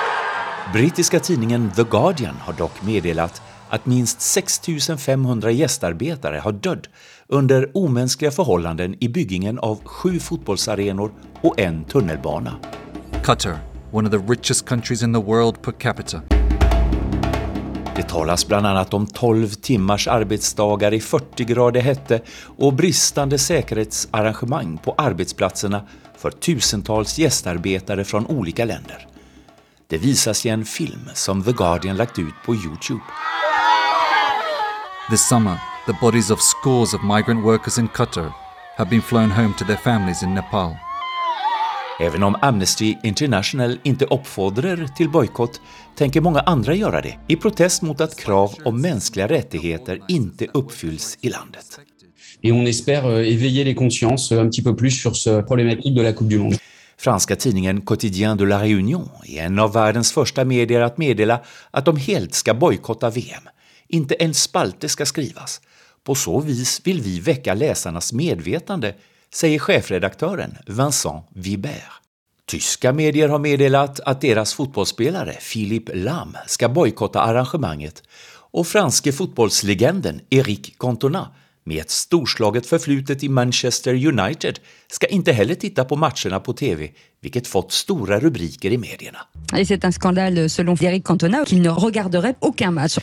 Brittiska tidningen The Guardian har dock meddelat att minst 6 500 gästarbetare har dött under omänskliga förhållanden i byggingen av sju fotbollsarenor och en tunnelbana. Qatar, one of the richest countries in the world per capita. Det talas bland annat om 12 timmars arbetsdagar i 40 grader hette och bristande säkerhetsarrangemang på arbetsplatserna för tusentals gästarbetare från olika länder. Det visas i en film som The Guardian lagt ut på Youtube. This summer, the bodies of scores of migrant workers in Qatar have been flown home to their families in Nepal. Även om Amnesty International inte uppfordrar till bojkott tänker många andra göra det i protest mot att krav om mänskliga rättigheter inte uppfylls i landet. Et on espère euh, éveiller les consciences un petit peu plus sur ce problématique de la Coupe du Monde. Franska tidningen Quotidien de la Réunion är en av världens första medier att meddela att de helt ska bojkotta VM. Inte en spalte ska skrivas. På så vis vill vi väcka läsarnas medvetande, säger chefredaktören Vincent Vibert. Tyska medier har meddelat att deras fotbollsspelare Philippe Lam ska bojkotta arrangemanget och franske fotbollslegenden Eric Cantona med ett storslaget förflutet i Manchester United ska inte heller titta på matcherna på TV, vilket fått stora rubriker i medierna. Det är en skandal, selon Eric Cantona qu'il ne regarderait aucun match.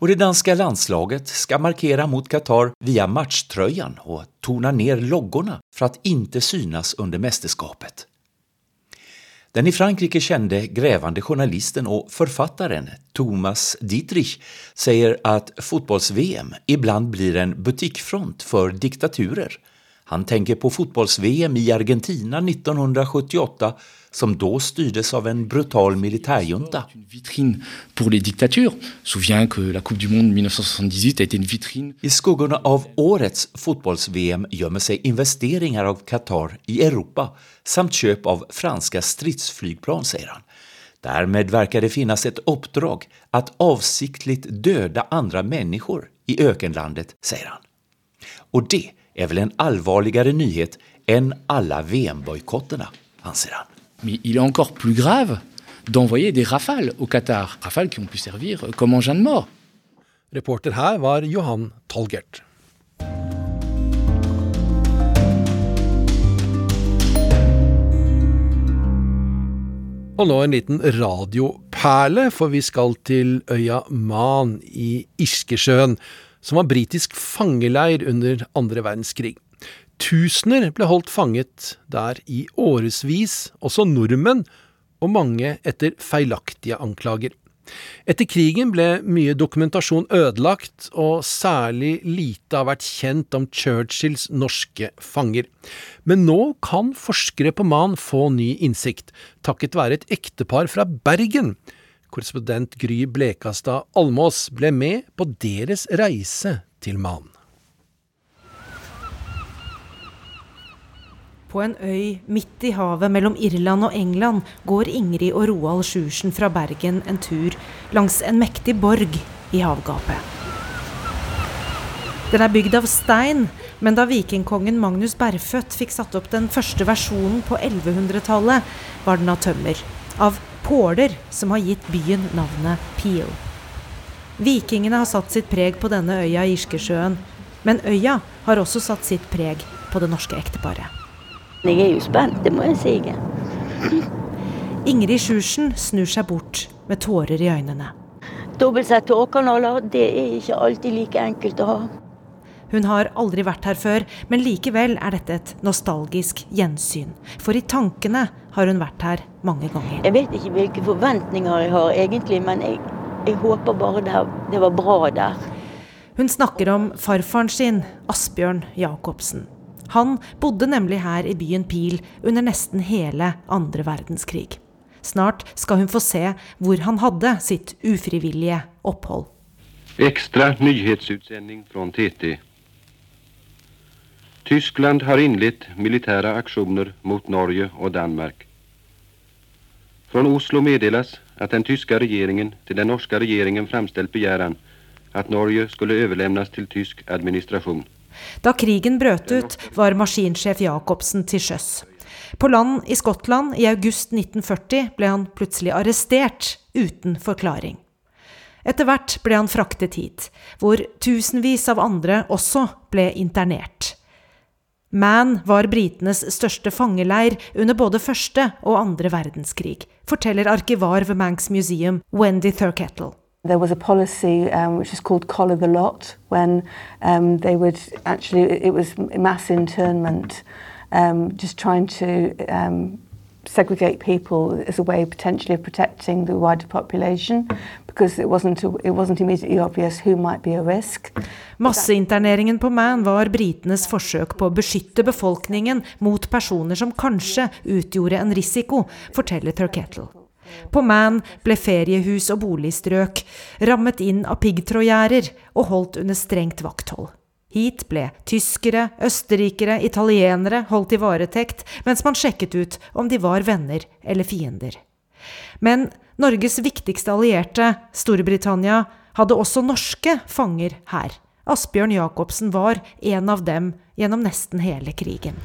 Och det danska landslaget ska markera mot Qatar via matchtröjan och tona ner loggorna för att inte synas under mästerskapet. Den i Frankrike kände grävande journalisten och författaren Thomas Dietrich säger att fotbolls-VM ibland blir en butikfront för diktaturer. Han tänker på fotbolls-VM i Argentina 1978 som da styrdes av en brutal militärjunta. Vitrine pour les dictatures. Souviens que la Coupe du Monde 1978 a été une vitrine. I skuggene av årets fotbolls-VM gjemmer seg investeringer av Qatar i Europa samt kjøp av franske stridsflyplan, sier han. Dermed verkar det finnes et oppdrag at avsiktlig døde andre mennesker i økenlandet, sier han. Og det er vel en alvorligere nyhet enn alle VM-boikottene, anser han. Mais il est encore plus grave d'envoyer des rafales au Qatar. Rafales qui ont pu servir comme engin de mort. Reporter her var Johan Tolgert. Og nå en liten radioperle, for vi skal til øya Man i Irskesjøen, som var britisk fangeleir under andre verdenskrig. Tusener ble holdt fanget der i årevis, også nordmenn, og mange etter feilaktige anklager. Etter krigen ble mye dokumentasjon ødelagt, og særlig lite har vært kjent om Churchills norske fanger. Men nå kan forskere på Man få ny innsikt, takket være et ektepar fra Bergen. Korrespondent Gry Blekastad Almås ble med på deres reise til Man. På en øy midt i havet mellom Irland og England går Ingrid og Roald Sjursen fra Bergen en tur langs en mektig borg i havgapet. Den er bygd av stein, men da vikingkongen Magnus Berfødt fikk satt opp den første versjonen på 1100-tallet, var den av tømmer. Av påler, som har gitt byen navnet Peel. Vikingene har satt sitt preg på denne øya i Irskesjøen, men øya har også satt sitt preg på det norske ekteparet. Jeg er jo spent, det må jeg si. Ingrid Sjursen snur seg bort med tårer i øynene. Dobbeltsett tåkanaler, det er ikke alltid like enkelt å ha. Hun har aldri vært her før, men likevel er dette et nostalgisk gjensyn. For i tankene har hun vært her mange ganger. Jeg vet ikke hvilke forventninger jeg har egentlig, men jeg, jeg håper bare det, det var bra der. Hun snakker om farfaren sin, Asbjørn Jacobsen. Han bodde nemlig her i byen Pil under nesten hele andre verdenskrig. Snart skal hun få se hvor han hadde sitt ufrivillige opphold. Ekstra nyhetsutsending fra TT. Tyskland har inlett militære aksjoner mot Norge og Danmark. Från Oslo meddeles at den tyske regjeringen til den norske regjeringen framställt begjæren at Norge skulle overlevnes til tysk administration. Da krigen brøt ut, var maskinsjef Jacobsen til sjøs. På land i Skottland i august 1940 ble han plutselig arrestert uten forklaring. Etter hvert ble han fraktet hit, hvor tusenvis av andre også ble internert. Man var britenes største fangeleir under både første og andre verdenskrig, forteller arkivar ved Manx Museum Wendy Thurkettle. There was a policy um, which is called collar the lot, when um, they would actually, it was mass internment, um, just trying to um, segregate people as a way potentially of protecting the wider population, because it wasn't, it wasn't immediately obvious who might be a risk. Masseinterneringen på Man var britenes forsøk på å beskytte befolkningen mot personer som kanskje utgjorde en risiko, forteller Turkettle. På Man ble feriehus og boligstrøk rammet inn av piggtrådgjerder og holdt under strengt vakthold. Hit ble tyskere, østerrikere, italienere holdt i varetekt mens man sjekket ut om de var venner eller fiender. Men Norges viktigste allierte, Storbritannia, hadde også norske fanger her. Asbjørn Jacobsen var en av dem gjennom nesten hele krigen.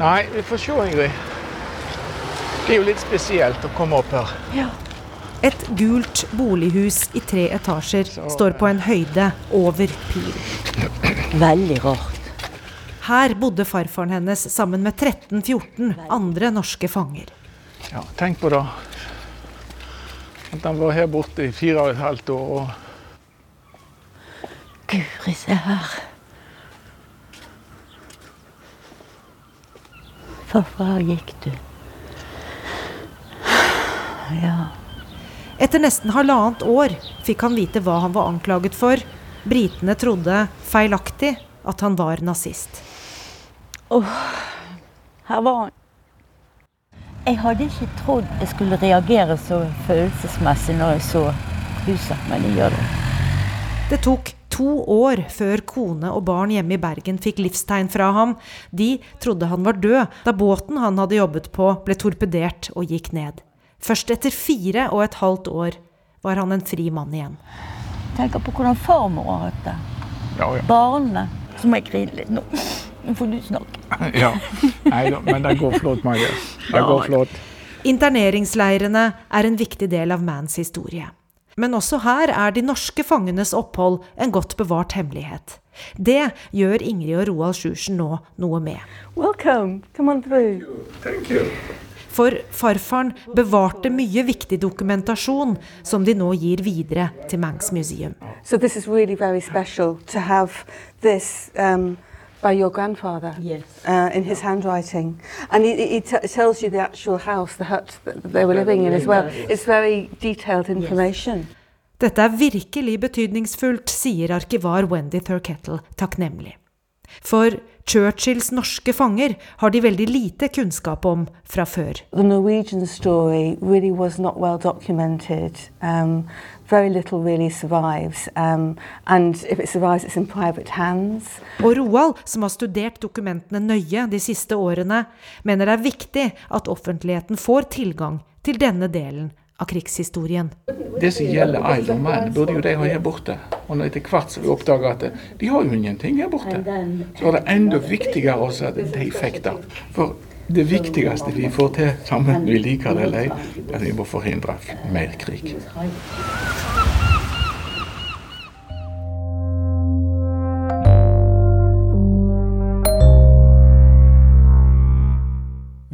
Nei, vi får se, Ingrid. Det er jo litt spesielt å komme opp her. Ja. Et gult bolighus i tre etasjer står på en høyde over pilen. Veldig rart. Her bodde farfaren hennes sammen med 13-14 andre norske fanger. Ja, tenk på det. At han var her borte i fire og et halvt år. og Guri, se her. Farfar, gikk du? Ja. Etter nesten halvannet år fikk han vite hva han var anklaget for. Britene trodde feilaktig at han var nazist. Oh, her var han. Jeg hadde ikke trodd jeg skulle reagere så følelsesmessig når jeg så huset, men jeg gjør det. Det tok to år før kone og barn hjemme i Bergen fikk livstegn fra ham. De trodde han var død da båten han hadde jobbet på ble torpedert og gikk ned. Først etter fire og et halvt år var han en fri mann igjen. Tenk på hvordan farmor har hatt det. Ja, ja. Barna. Så må jeg grine litt nå. Nå får du snakke. [laughs] Ja. Nei da, men det går flott, Marie. Det går flott. Interneringsleirene er en viktig del av Mans historie. Men også her er de norske fangenes opphold en godt bevart hemmelighet. Det gjør Ingrid og Roald Sjursen nå noe med. Welcome. Come on through. Thank you. For farfaren bevarte mye viktig dokumentasjon som de nå gir videre til Manx Museum. So this is really very special to have this um, by your grandfather yes. uh, in his handwriting, and he, he tells you the actual house, the hut that they were living in as well. It's very detailed information. Dette er virkelig betydningsfullt, sier arkivar Wendy Thurkettle takknemlig. For Churchills norske fanger har de veldig lite kunnskap om fra før. The Norwegian story really well. Um, very little really survives, um, and if it survives, it's in private hands. Og Roald, som har studert dokumentene nøye de siste årene, mener det er viktig at offentligheten får tilgang til denne delen av krigshistorien. Det som gjelder Isle burde jo de ha her borte. Og etter hvert så vi oppdager at de har jo ingenting her borte, så er det enda viktigere også at de fikk det. For det viktigste vi får til sammen, vi liker det eller ei, er at vi må forhindre mer krig.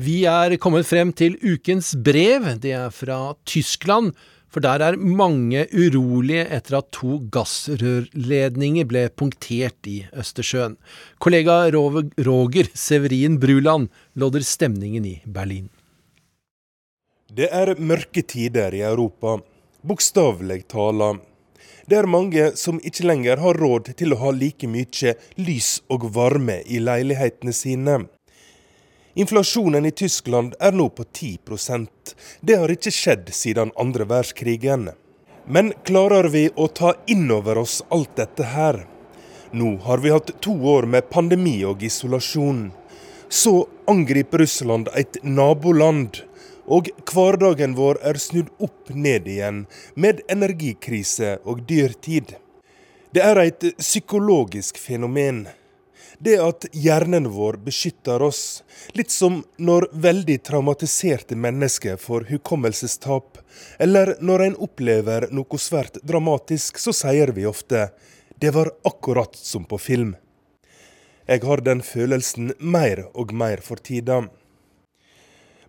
Vi er kommet frem til ukens brev. Det er fra Tyskland. For der er mange urolige etter at to gassrørledninger ble punktert i Østersjøen. Kollega Roger Severin Bruland lodder stemningen i Berlin. Det er mørke tider i Europa, bokstavelig talt. Det er mange som ikke lenger har råd til å ha like mye lys og varme i leilighetene sine. Inflasjonen i Tyskland er nå på 10% Det har ikke skjedd siden andre verdenskrigen. Men klarer vi å ta inn over oss alt dette her? Nå har vi hatt to år med pandemi og isolasjon. Så angriper Russland et naboland. Og hverdagen vår er snudd opp ned igjen, med energikrise og dyrtid. Det er et psykologisk fenomen det at hjernen vår beskytter oss. Litt som når veldig traumatiserte mennesker får hukommelsestap, eller når en opplever noe svært dramatisk, så sier vi ofte 'det var akkurat som på film'. Jeg har den følelsen mer og mer for tida.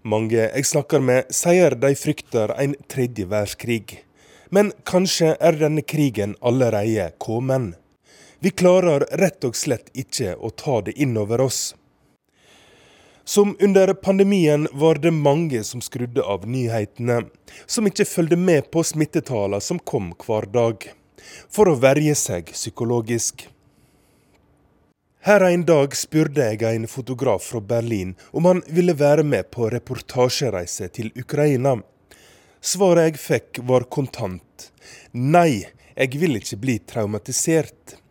Mange jeg snakker med, sier de frykter en tredje verdenskrig. Men kanskje er denne krigen allerede kommet. Vi klarer rett og slett ikke å ta det inn over oss. Som under pandemien var det mange som skrudde av nyhetene, som ikke fulgte med på smittetallene som kom hver dag, for å verge seg psykologisk. Her en dag spurte jeg en fotograf fra Berlin om han ville være med på reportasjereise til Ukraina. Svaret jeg fikk var kontant. Nei, jeg vil ikke bli traumatisert.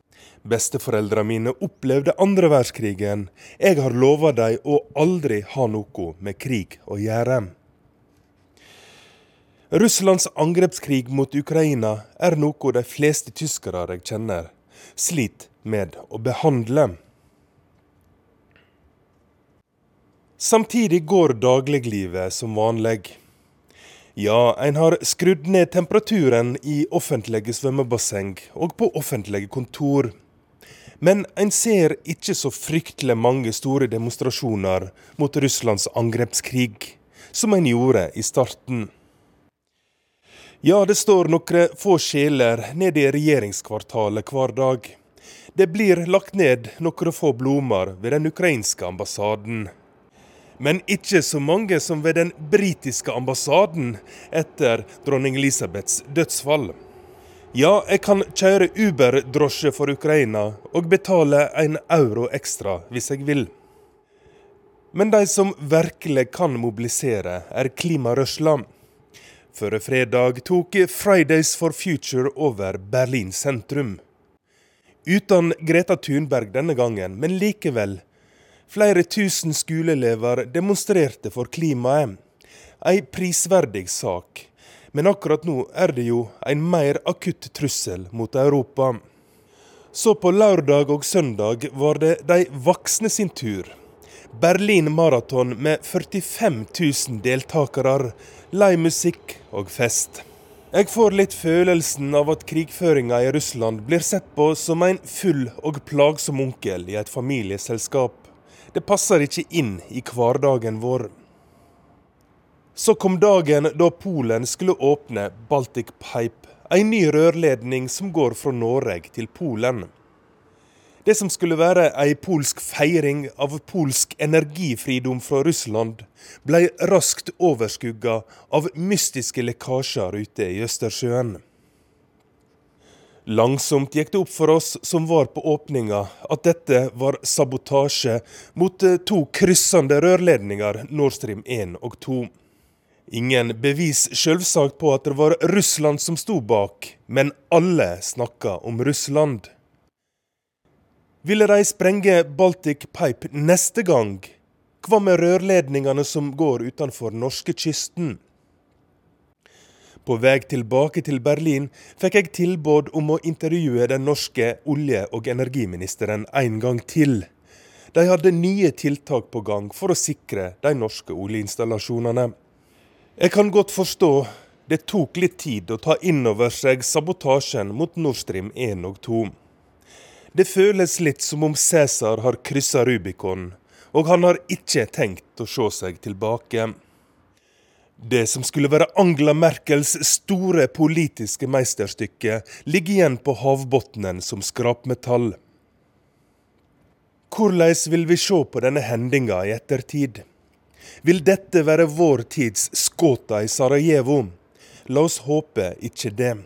Besteforeldrene mine opplevde andre verdenskrigen. Jeg har lova dem å aldri ha noe med krig å gjøre. Russlands angrepskrig mot Ukraina er noe de fleste tyskere jeg kjenner, sliter med å behandle. Samtidig går dagliglivet som vanlig. Ja, en har skrudd ned temperaturen i offentlige svømmebasseng og på offentlige kontor. Men en ser ikke så fryktelig mange store demonstrasjoner mot Russlands angrepskrig, som en gjorde i starten. Ja, det står noen få sjeler nede i regjeringskvartalet hver dag. Det blir lagt ned noen få blomster ved den ukrainske ambassaden. Men ikke så mange som ved den britiske ambassaden etter dronning Elisabeths dødsfall. Ja, jeg kan kjøre Uber-drosje for Ukraina og betale en euro ekstra hvis jeg vil. Men de som virkelig kan mobilisere, er klimarørsla. Før fredag tok Fridays for Future over Berlin sentrum. Uten Greta Thunberg denne gangen, men likevel. Flere tusen skoleelever demonstrerte for klimaet. Ei prisverdig sak men akkurat nå er det jo en mer akutt trussel mot Europa. Så på lørdag og søndag var det de voksne sin tur. Berlin Maraton med 45 000 deltakere, live musikk og fest. Jeg får litt følelsen av at krigføringa i Russland blir sett på som en full og plagsom onkel i et familieselskap. Det passer ikke inn i hverdagen vår. Så kom dagen da Polen skulle åpne Baltic Pipe, en ny rørledning som går fra Norge til Polen. Det som skulle være ei polsk feiring av polsk energifridom fra Russland, ble raskt overskugga av mystiske lekkasjer ute i Østersjøen. Langsomt gikk det opp for oss som var på åpninga, at dette var sabotasje mot to kryssende rørledninger, Nord Stream 1 og 2. Ingen bevis selvsagt på at det var Russland som sto bak, men alle snakka om Russland. Ville de sprenge Baltic Pipe neste gang? Hva med rørledningene som går utenfor norskekysten? På vei tilbake til Berlin fikk jeg tilbud om å intervjue den norske olje- og energiministeren en gang til. De hadde nye tiltak på gang for å sikre de norske oljeinstallasjonene. Jeg kan godt forstå det tok litt tid å ta inn over seg sabotasjen mot Nord Stream 1 og 2. Det føles litt som om Cæsar har kryssa Rubicon, og han har ikke tenkt å se seg tilbake. Det som skulle være Angela Merkels store politiske meisterstykke, ligger igjen på havbunnen som skrapmetall. Hvordan vil vi se på denne hendinga i ettertid? Vil dette være vår tids Skåta i Sarajevo? La oss håpe ikke det.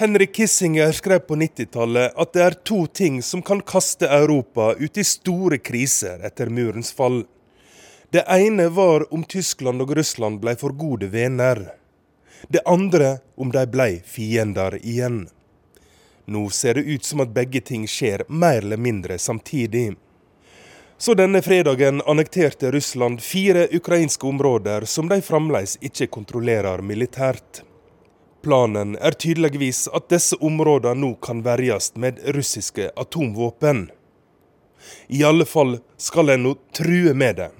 Henrik Kissinger skrev på 90-tallet at det er to ting som kan kaste Europa ut i store kriser etter murens fall. Det ene var om Tyskland og Russland ble for gode venner. Det andre om de ble fiender igjen. Nå ser det ut som at begge ting skjer mer eller mindre samtidig. Så denne fredagen annekterte Russland fire ukrainske områder som de fremdeles ikke kontrollerer militært. Planen er tydeligvis at disse områdene nå kan verjes med russiske atomvåpen. I alle fall skal en nå true med det.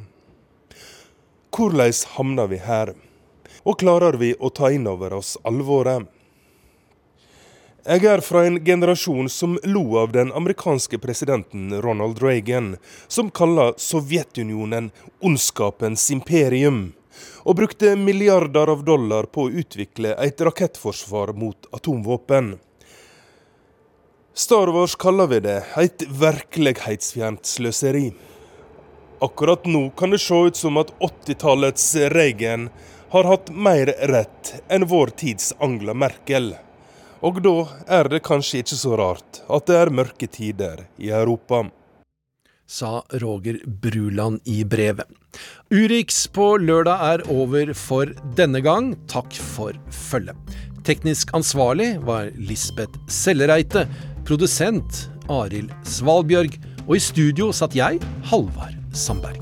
Hvordan havner vi her? Og klarer vi å ta inn over oss alvoret? Jeg er fra en generasjon som lo av den amerikanske presidenten Ronald Reagan, som kalla Sovjetunionen ondskapens imperium, og brukte milliarder av dollar på å utvikle et rakettforsvar mot atomvåpen. Star Wars kaller vi det et virkelighetsfjernt sløseri. Akkurat nå kan det se ut som at 80-tallets Reagan har hatt mer rett enn vår tids Angela Merkel. Og da er det kanskje ikke så rart at det er mørke tider i Europa. Sa Roger Bruland i brevet. Urix på lørdag er over for denne gang. Takk for følget. Teknisk ansvarlig var Lisbeth Sellereite. Produsent Arild Svalbjørg. Og i studio satt jeg, Halvard Sandberg.